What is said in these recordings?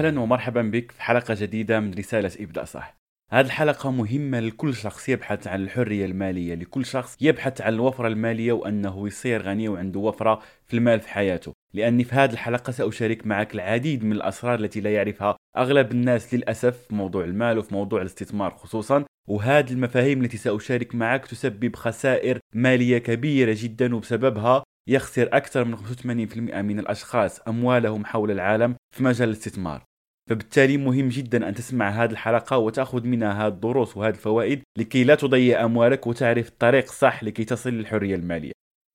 أهلا ومرحبا بك في حلقة جديدة من رسالة ابدا صح. هذه الحلقة مهمة لكل شخص يبحث عن الحرية المالية لكل شخص يبحث عن الوفرة المالية وأنه يصير غني وعنده وفرة في المال في حياته. لأني في هذه الحلقة سأشارك معك العديد من الأسرار التي لا يعرفها أغلب الناس للأسف في موضوع المال وفي موضوع الاستثمار خصوصا. وهذه المفاهيم التي سأشارك معك تسبب خسائر مالية كبيرة جدا وبسببها يخسر أكثر من 85% من الأشخاص أموالهم حول العالم في مجال الاستثمار. فبالتالي مهم جدا أن تسمع هذه الحلقة وتأخذ منها هذه الدروس وهذه الفوائد لكي لا تضيع أموالك وتعرف الطريق الصح لكي تصل للحرية المالية.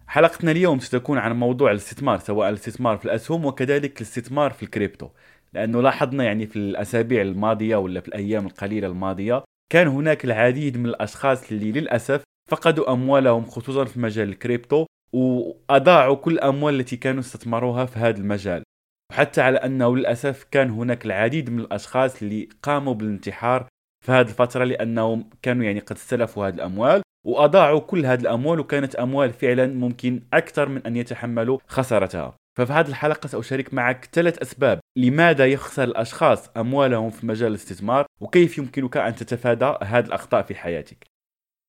حلقتنا اليوم ستكون عن موضوع الاستثمار سواء الاستثمار في الأسهم وكذلك الاستثمار في الكريبتو. لأنه لاحظنا يعني في الأسابيع الماضية ولا في الأيام القليلة الماضية كان هناك العديد من الأشخاص اللي للأسف فقدوا أموالهم خصوصا في مجال الكريبتو وأضاعوا كل الأموال التي كانوا استثمروها في هذا المجال. وحتى على أنه للأسف كان هناك العديد من الأشخاص اللي قاموا بالانتحار في هذه الفترة لأنهم كانوا يعني قد استلفوا هذه الأموال وأضاعوا كل هذه الأموال وكانت أموال فعلا ممكن أكثر من أن يتحملوا خسارتها. ففي هذه الحلقة سأشارك معك ثلاث أسباب لماذا يخسر الأشخاص أموالهم في مجال الاستثمار وكيف يمكنك أن تتفادى هذه الأخطاء في حياتك.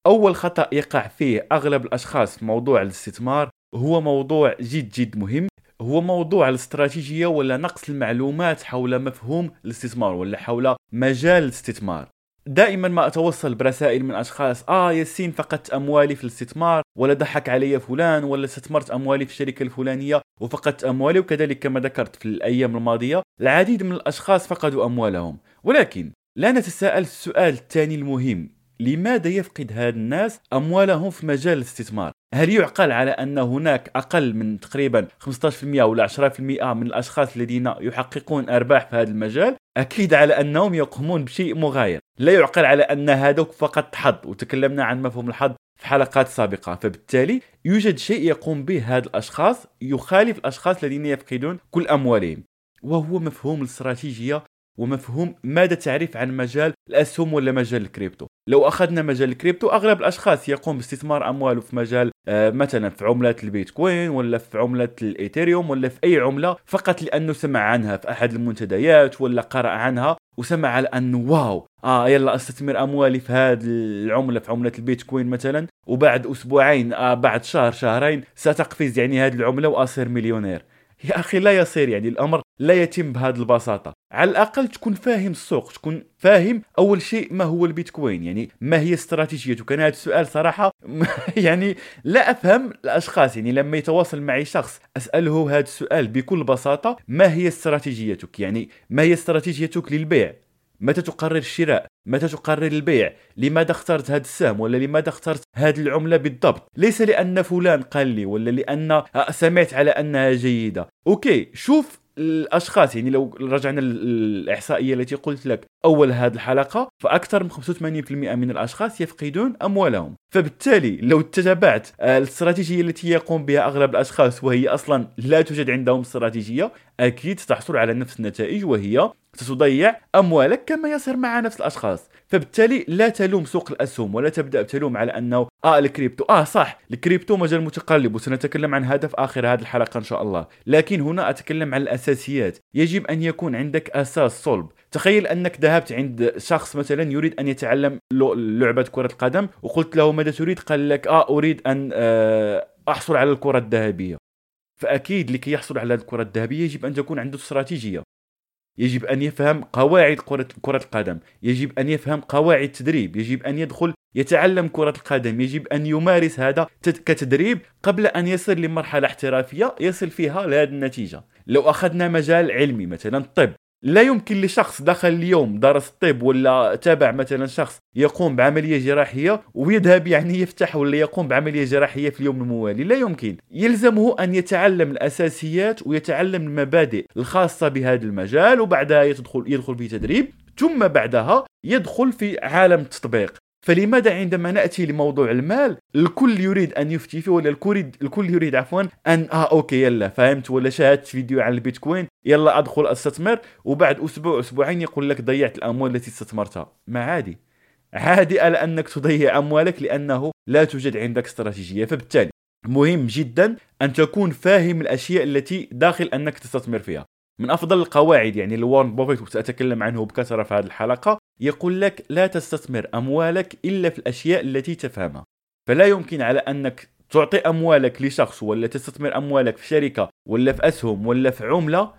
أول خطأ يقع فيه أغلب الأشخاص في موضوع الاستثمار هو موضوع جد جد مهم هو موضوع الاستراتيجية ولا نقص المعلومات حول مفهوم الاستثمار ولا حول مجال الاستثمار؟ دائما ما أتوصل برسائل من أشخاص آه ياسين فقدت أموالي في الاستثمار ولا ضحك علي فلان ولا استثمرت أموالي في الشركة الفلانية وفقدت أموالي وكذلك كما ذكرت في الأيام الماضية العديد من الأشخاص فقدوا أموالهم. ولكن لا نتساءل السؤال الثاني المهم. لماذا يفقد هاد الناس أموالهم في مجال الاستثمار؟ هل يعقل على أن هناك أقل من تقريبا 15% ولا 10% من الأشخاص الذين يحققون أرباح في هذا المجال؟ أكيد على أنهم يقومون بشيء مغاير. لا يعقل على أن هذوك فقط حظ وتكلمنا عن مفهوم الحظ في حلقات سابقة. فبالتالي يوجد شيء يقوم به هذا الأشخاص يخالف الأشخاص الذين يفقدون كل أموالهم وهو مفهوم الاستراتيجية ومفهوم ماذا تعرف عن مجال الأسهم ولا مجال الكريبتو؟ لو أخذنا مجال الكريبتو أغلب الأشخاص يقوم باستثمار أمواله في مجال آه، مثلا في عملة البيتكوين ولا في عملة الإيثيريوم ولا في أي عملة فقط لأنه سمع عنها في أحد المنتديات ولا قرأ عنها وسمع على أنه wow آه يلا أستثمر أموالي في هذه العملة في عملة البيتكوين مثلا وبعد أسبوعين آه بعد شهر شهرين ستقفز يعني هذه العملة وأصير مليونير. يا أخي لا يصير يعني الأمر لا يتم بهذه البساطة. على الأقل تكون فاهم السوق تكون فاهم أول شيء ما هو البيتكوين يعني ما هي استراتيجيتك أنا هذا السؤال صراحة يعني لا أفهم الأشخاص يعني لما يتواصل معي شخص أسأله هذا السؤال بكل بساطة ما هي استراتيجيتك؟ يعني ما هي استراتيجيتك للبيع؟ متى تقرر الشراء؟ متى تقرر البيع؟ لماذا اخترت هذا السهم؟ ولا لماذا اخترت هذه العملة بالضبط؟ ليس لأن فلان قال لي ولا لأن سمعت على أنها جيدة. okay شوف الأشخاص يعني لو رجعنا للاحصائيه التي قلت لك. أول هذه الحلقة فأكثر من 85% من الأشخاص يفقدون أموالهم. فبالتالي لو تتبعت الاستراتيجية التي يقوم بها أغلب الأشخاص وهي أصلا لا توجد عندهم استراتيجية أكيد ستحصل على نفس النتائج وهي ستضيع أموالك كما يصير مع نفس الأشخاص. فبالتالي لا تلوم سوق الأسهم ولا تبدأ بتلوم على أنه آه الكريبتو. آه صح الكريبتو مجال متقلب وسنتكلم عن هذا في آخر هذه الحلقة إن شاء الله. لكن هنا أتكلم عن الأساسيات. يجب أن يكون عندك أساس صلب. تخيل أنك ذهبت عند شخص مثلا يريد أن يتعلم لعبة كرة القدم وقلت له ماذا تريد؟ قال لك آه أريد أن آه أحصل على الكرة الذهبية. فأكيد لكي يحصل على الكرة الذهبية يجب أن تكون عنده استراتيجية. يجب أن يفهم قواعد كرة كرة القدم. يجب أن يفهم قواعد التدريب. يجب أن يدخل يتعلم كرة القدم. يجب أن يمارس هذا كتدريب قبل أن يصل لمرحلة احترافية يصل فيها لهذه النتيجة. لو أخذنا مجال علمي مثلا الطب لا يمكن لشخص دخل اليوم درس الطب ولا تابع مثلا شخص يقوم بعملية جراحية ويذهب يعني يفتح ولا يقوم بعملية جراحية في اليوم الموالي. لا يمكن. يلزمه أن يتعلم الأساسيات ويتعلم المبادئ الخاصة بهذا المجال وبعدها يدخل يدخل في تدريب ثم بعدها يدخل في عالم التطبيق. فلماذا عندما نأتي لموضوع المال الكل يريد أن يفتي فيه ولا الكل الكل يريد عفوا ان آه أوكي يلا فهمت ولا شاهدت فيديو على البيتكوين يلا أدخل أستثمر وبعد أسبوع أسبوعين يقول لك ضيعت الأموال التي استثمرتها. ما عادي. عادي على أنك تضيع أموالك لأنه لا توجد عندك استراتيجية. فبالتالي مهم جدا أن تكون فاهم الأشياء التي داخل أنك تستثمر فيها. من أفضل القواعد يعني لوارن بوفيت وساتكلم عنه بكثرة في هذه الحلقة يقول لك لا تستثمر أموالك إلا في الأشياء التي تفهمها. فلا يمكن على أنك تعطي أموالك لشخص ولا تستثمر أموالك في شركة ولا في أسهم ولا في عملة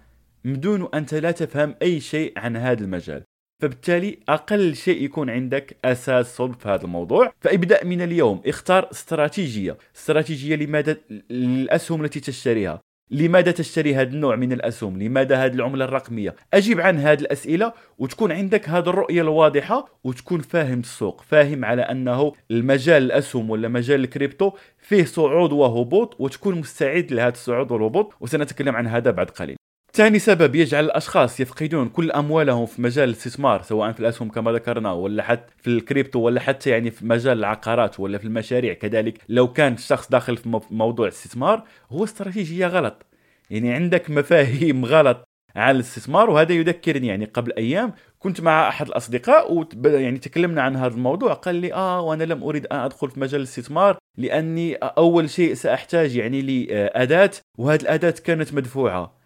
بدون انت لا تفهم أي شيء عن هذا المجال. فبالتالي أقل شيء يكون عندك أساس صلب في هذا الموضوع. فابدأ من اليوم اختار استراتيجية. استراتيجية لماذا؟ الاسهم التي تشتريها. لماذا تشتري هذا النوع من الأسهم؟ لماذا هذه العملة الرقمية؟ أجيب عن هذه الأسئلة وتكون عندك هذه الرؤية الواضحة وتكون فاهم السوق فاهم على أنه المجال الأسهم ولا مجال الكريبتو فيه صعود وهبوط وتكون مستعد لهذا الصعود والهبوط. وسنتكلم عن هذا بعد قليل. ثاني سبب يجعل الأشخاص يفقدون كل أموالهم في مجال الاستثمار سواء في الأسهم كما ذكرنا ولا حتى في الكريبتو ولا حتى يعني في مجال العقارات ولا في المشاريع. كذلك لو كان الشخص داخل في موضوع الاستثمار هو استراتيجيه غلط. يعني عندك مفاهيم غلط على الاستثمار وهذا يذكرني يعني قبل أيام كنت مع أحد الأصدقاء ويعني تكلمنا عن هذا الموضوع قال لي آه وأنا لم أريد أن أدخل في مجال الاستثمار لأني أول شيء سأحتاج يعني لأداة وهذه الأداة كانت مدفوعة.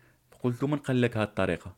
قلت من قال لك هذه الطريقة؟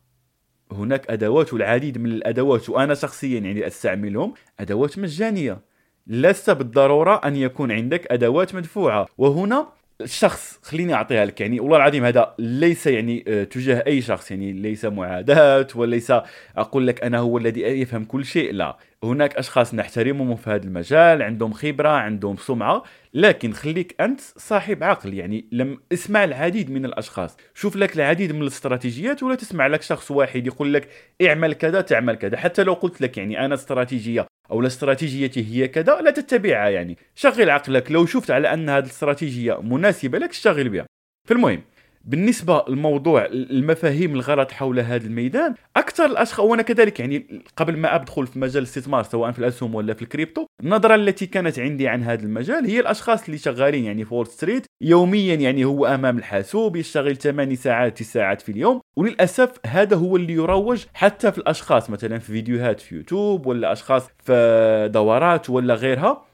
هناك أدوات والعديد من الأدوات وأنا شخصيا يعني أستعملهم أدوات مجانية. لست بالضرورة أن يكون عندك أدوات مدفوعة. وهنا الشخص خليني أعطيها لك يعني والله العظيم هذا ليس يعني آه، تجاه أي شخص يعني ليس معاداة وليس أقول لك أنا هو الذي يفهم كل شيء لا. هناك أشخاص نحترمهم في هذا المجال عندهم خبرة عندهم سمعة لكن خليك أنت صاحب عقل يعني لم اسمع العديد من الأشخاص. شوف لك العديد من الاستراتيجيات ولا تسمع لك شخص واحد يقول لك اعمل كذا تعمل كذا. حتى لو قلت لك يعني أنا استراتيجية أو الاستراتيجية هي كذا لا تتبعها يعني. شغل عقلك لو شفت على أن هذه الاستراتيجية مناسبة لك اشتغل بها. فالمهم بالنسبة لموضوع المفاهيم الغلط حول هذا الميدان أكثر الأشخاص وأنا كذلك يعني قبل ما أدخل في مجال الاستثمار سواء في الأسهم ولا في الكريبتو النظرة التي كانت عندي عن هذا المجال هي الأشخاص اللي شغالين يعني في وول ستريت يوميا يعني هو أمام الحاسوب يشتغل 8 ساعات 9 ساعات في اليوم وللأسف هذا هو اللي يروج حتى في الأشخاص مثلا في فيديوهات في يوتيوب ولا أشخاص في دورات ولا غيرها.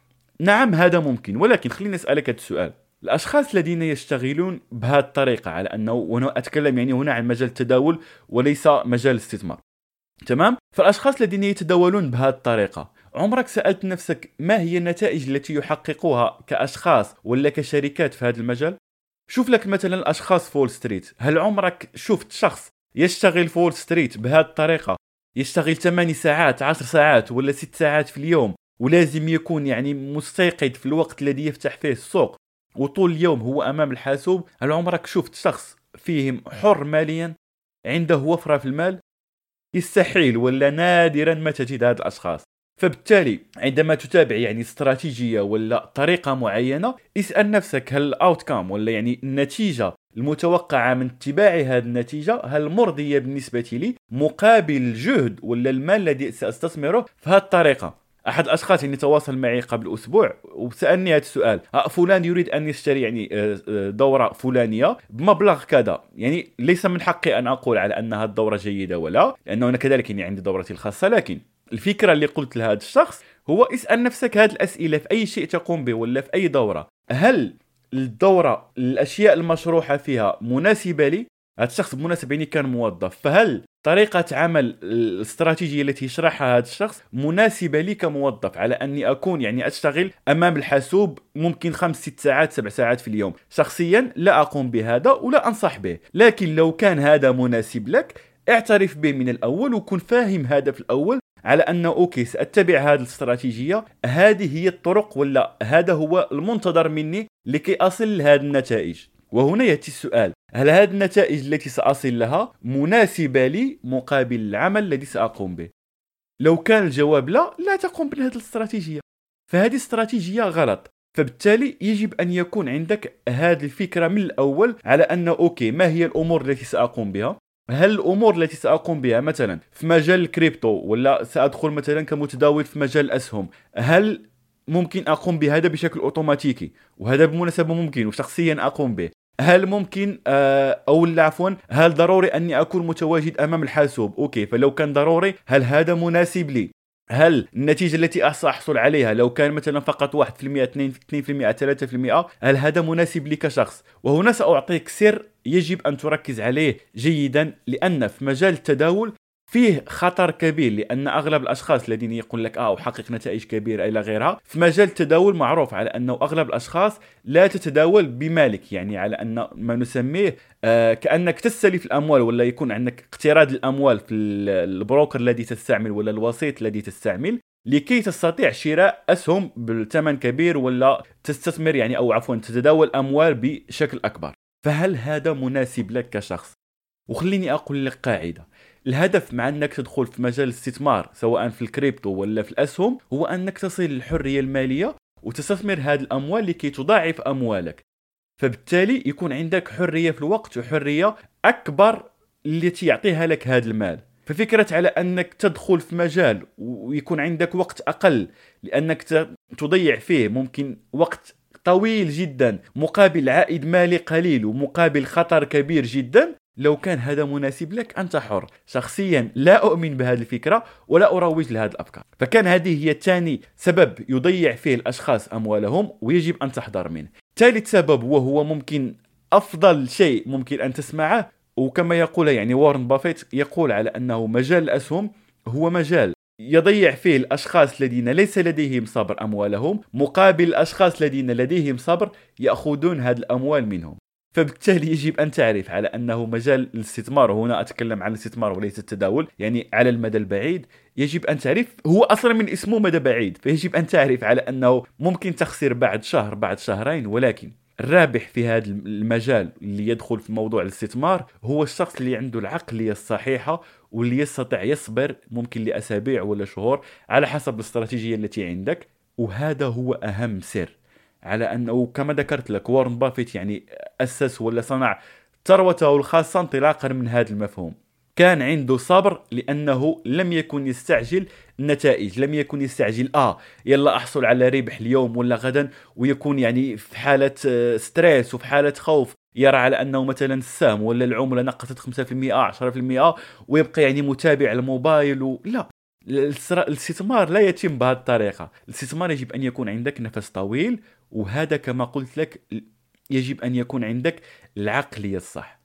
نعم هذا ممكن ولكن خليني أسألك هذا السؤال. الأشخاص الذين يشتغلون بهذه الطريقة على أنه وأنا أتكلم يعني هنا عن مجال التداول وليس مجال الاستثمار. تمام؟ فالأشخاص الذين يتداولون بهذه الطريقة عمرك سألت نفسك ما هي النتائج التي يحققوها كأشخاص ولا كشركات في هذا المجال؟ شوف لك مثلا الأشخاص في وول ستريت هل عمرك شفت شخص يشتغل في وول ستريت بهذه الطريقة؟ يشتغل 8 ساعات 10 ساعات ولا 6 ساعات في اليوم؟ ولازم يكون يعني مستيقظ في الوقت الذي يفتح فيه السوق. وطول اليوم هو أمام الحاسوب هل عمرك شفت شخص فيه حر ماليا عنده وفرة في المال؟ يستحيل ولا نادرا ما تجد هذه الأشخاص. فبالتالي عندما تتابع يعني استراتيجية ولا طريقة معينة اسأل نفسك هل ال outcome ولا يعني النتيجة المتوقعة من اتباع هذه النتيجة هل مرضية بالنسبة لي مقابل الجهد ولا المال الذي سأستثمره؟ في هذه الطريقة. أحد الأشخاص اللي تواصل معي قبل أسبوع وسألني هذا السؤال. أه فلان يريد أن يشتري يعني آه، آه، دورة فلانية بمبلغ كذا. يعني ليس من حقي أن أقول على أن هذه الدورة جيدة ولا لأنه أنا كذلك يعني عندي دورتي الخاصة لكن الفكرة اللي قلت لهذا الشخص هو اسأل نفسك هذه الأسئلة في أي شيء تقوم به ولا في أي دورة. هل الدورة الأشياء المشروحة فيها مناسبة لي؟ هذا الشخص بالمناسبه يعني كان موظف فهل طريقة عمل الاستراتيجية التي يشرحها هذا الشخص مناسبة لي كموظف على أني أكون يعني أشتغل أمام الحاسوب ممكن خمس ست ساعات سبع ساعات في اليوم. شخصيا لا أقوم بهذا ولا أنصح به لكن لو كان هذا مناسب لك اعترف به من الأول وكن فاهم هذا في الأول على أنه okay سأتبع هذه الاستراتيجية. هذه هي الطرق ولا هذا هو المنتظر مني لكي أصل لهذه النتائج. وهنا يأتي السؤال. هل هذه النتائج التي سأصل لها مناسبة لي مقابل العمل الذي سأقوم به؟ لو كان الجواب لا لا تقوم بهذه الاستراتيجية. فهذه استراتيجية غلط. فبالتالي يجب أن يكون عندك هذه الفكرة من الأول على أن okay ما هي الأمور التي سأقوم بها؟ هل الأمور التي سأقوم بها مثلا في مجال الكريبتو ولا سأدخل مثلا كمتداول في مجال الأسهم هل ممكن أقوم بهذا بشكل أوتوماتيكي؟ وهذا بالمناسبه ممكن وشخصيا أقوم به. هل ممكن آه، أو عفوا هل ضروري أني أكون متواجد أمام الحاسوب؟ okay فلو كان ضروري هل هذا مناسب لي؟ هل النتيجة التي سأحصل عليها لو كان مثلا فقط 1% 2% 3% هل هذا مناسب لي كشخص؟ وهنا سأعطيك سر يجب أن تركز عليه جيدا لأن في مجال التداول فيه خطر كبير لأن أغلب الأشخاص الذين يقول لك آه احقق نتائج كبيرة إلى غيرها في مجال التداول معروف على أنه أغلب الأشخاص لا تتداول بمالك يعني على أن ما نسميه آه كأنك تستلف الأموال ولا يكون عندك اقتراض الأموال في البروكر الذي تستعمل ولا الوسيط الذي تستعمل لكي تستطيع شراء أسهم بثمن كبير ولا تستثمر يعني أو عفوا تتداول أموال بشكل أكبر. فهل هذا مناسب لك كشخص؟ وخليني أقول لك قاعدة. الهدف مع انك تدخل في مجال الاستثمار سواء في الكريبتو ولا في الأسهم هو انك تصل للحرية المالية وتستثمر هذه الأموال لكي تضاعف أموالك. فبالتالي يكون عندك حرية في الوقت وحرية أكبر التي يعطيها لك هذا المال. ففكرة على أنك تدخل في مجال ويكون عندك وقت أقل لأنك تضيع فيه ممكن وقت طويل جدا مقابل عائد مالي قليل ومقابل خطر كبير جدا لو كان هذا مناسب لك أنت حر. شخصيا لا أؤمن بهذه الفكرة ولا أروج لهذه الأفكار. فكان هذه هي ثاني سبب يضيع فيه الأشخاص أموالهم ويجب أن تحذر منه. ثالث سبب وهو ممكن أفضل شيء ممكن أن تسمعه وكما يقول يعني وارن بافيت يقول على أنه مجال الأسهم هو مجال. يضيع فيه الأشخاص الذين ليس لديهم صبر أموالهم مقابل الأشخاص الذين لديهم صبر يأخذون هذه الأموال منهم. فبالتالي يجب أن تعرف على أنه مجال الاستثمار وهنا أتكلم عن الاستثمار وليس التداول يعني على المدى البعيد يجب أن تعرف هو أصلا من اسمه مدى بعيد فيجب أن تعرف على أنه ممكن تخسر بعد شهر بعد شهرين ولكن الرابح في هذا المجال اللي يدخل في موضوع الاستثمار هو الشخص اللي عنده العقلية الصحيحة واللي يستطيع يصبر ممكن لأسابيع ولا شهور على حسب الاستراتيجية التي عندك وهذا هو أهم سر. على أنه كما ذكرت لك وارن بافيت يعني اسس ولا صنع ثروته الخاصة انطلاقا من هذا المفهوم. كان عنده صبر لأنه لم يكن يستعجل النتائج لم يكن يستعجل آه يلا أحصل على ربح اليوم ولا غدا ويكون يعني في حالة stress وفي حالة خوف. يرى على أنه مثلا السهم ولا العملة نقصت 5% 10% ويبقى يعني متابع الموبايل و... لا. الاستثمار لا يتم بهذه الطريقة. الاستثمار يجب أن يكون عندك نفس طويل وهذا كما قلت لك يجب أن يكون عندك العقلية الصح.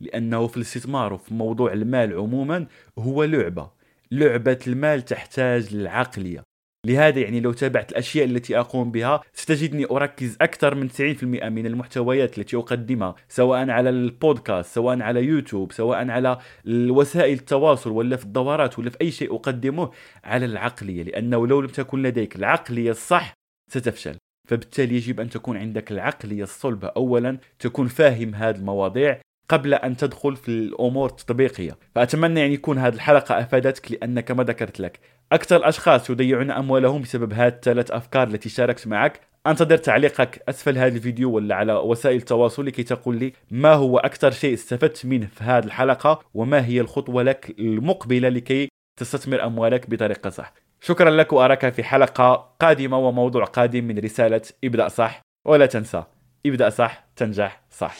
لأنه في الاستثمار وفي موضوع المال عموما هو لعبة. لعبة المال تحتاج للعقلية. لهذا يعني لو تابعت الأشياء التي أقوم بها ستجدني أركز أكثر من 90% من المحتويات التي أقدمها سواء على البودكاست سواء على يوتيوب سواء على وسائل التواصل ولا في الدورات ولا في أي شيء أقدمه على العقلية. لأنه لو لم تكن لديك العقلية الصح ستفشل. فبالتالي يجب أن تكون عندك العقلية الصلبة. اولا تكون فاهم هذه المواضيع قبل أن تدخل في الأمور التطبيقية. فأتمنى يعني يكون هذه الحلقة أفادتك لأن كما ذكرت لك. أكثر الأشخاص يضيعون أموالهم بسبب هذه الثلاث أفكار التي شاركت معك. أنتظر تعليقك. أسفل هذا الفيديو ولا على وسائل التواصل لكي تقول لي ما هو أكثر شيء استفدت منه في هذه الحلقة وما هي الخطوة لك المقبلة لكي تستثمر أموالك بطريقة صح. شكرا لك وأراك في حلقة قادمة وموضوع قادم من رسالة ابدأ صح ولا تنسى ابدأ صح تنجح صح.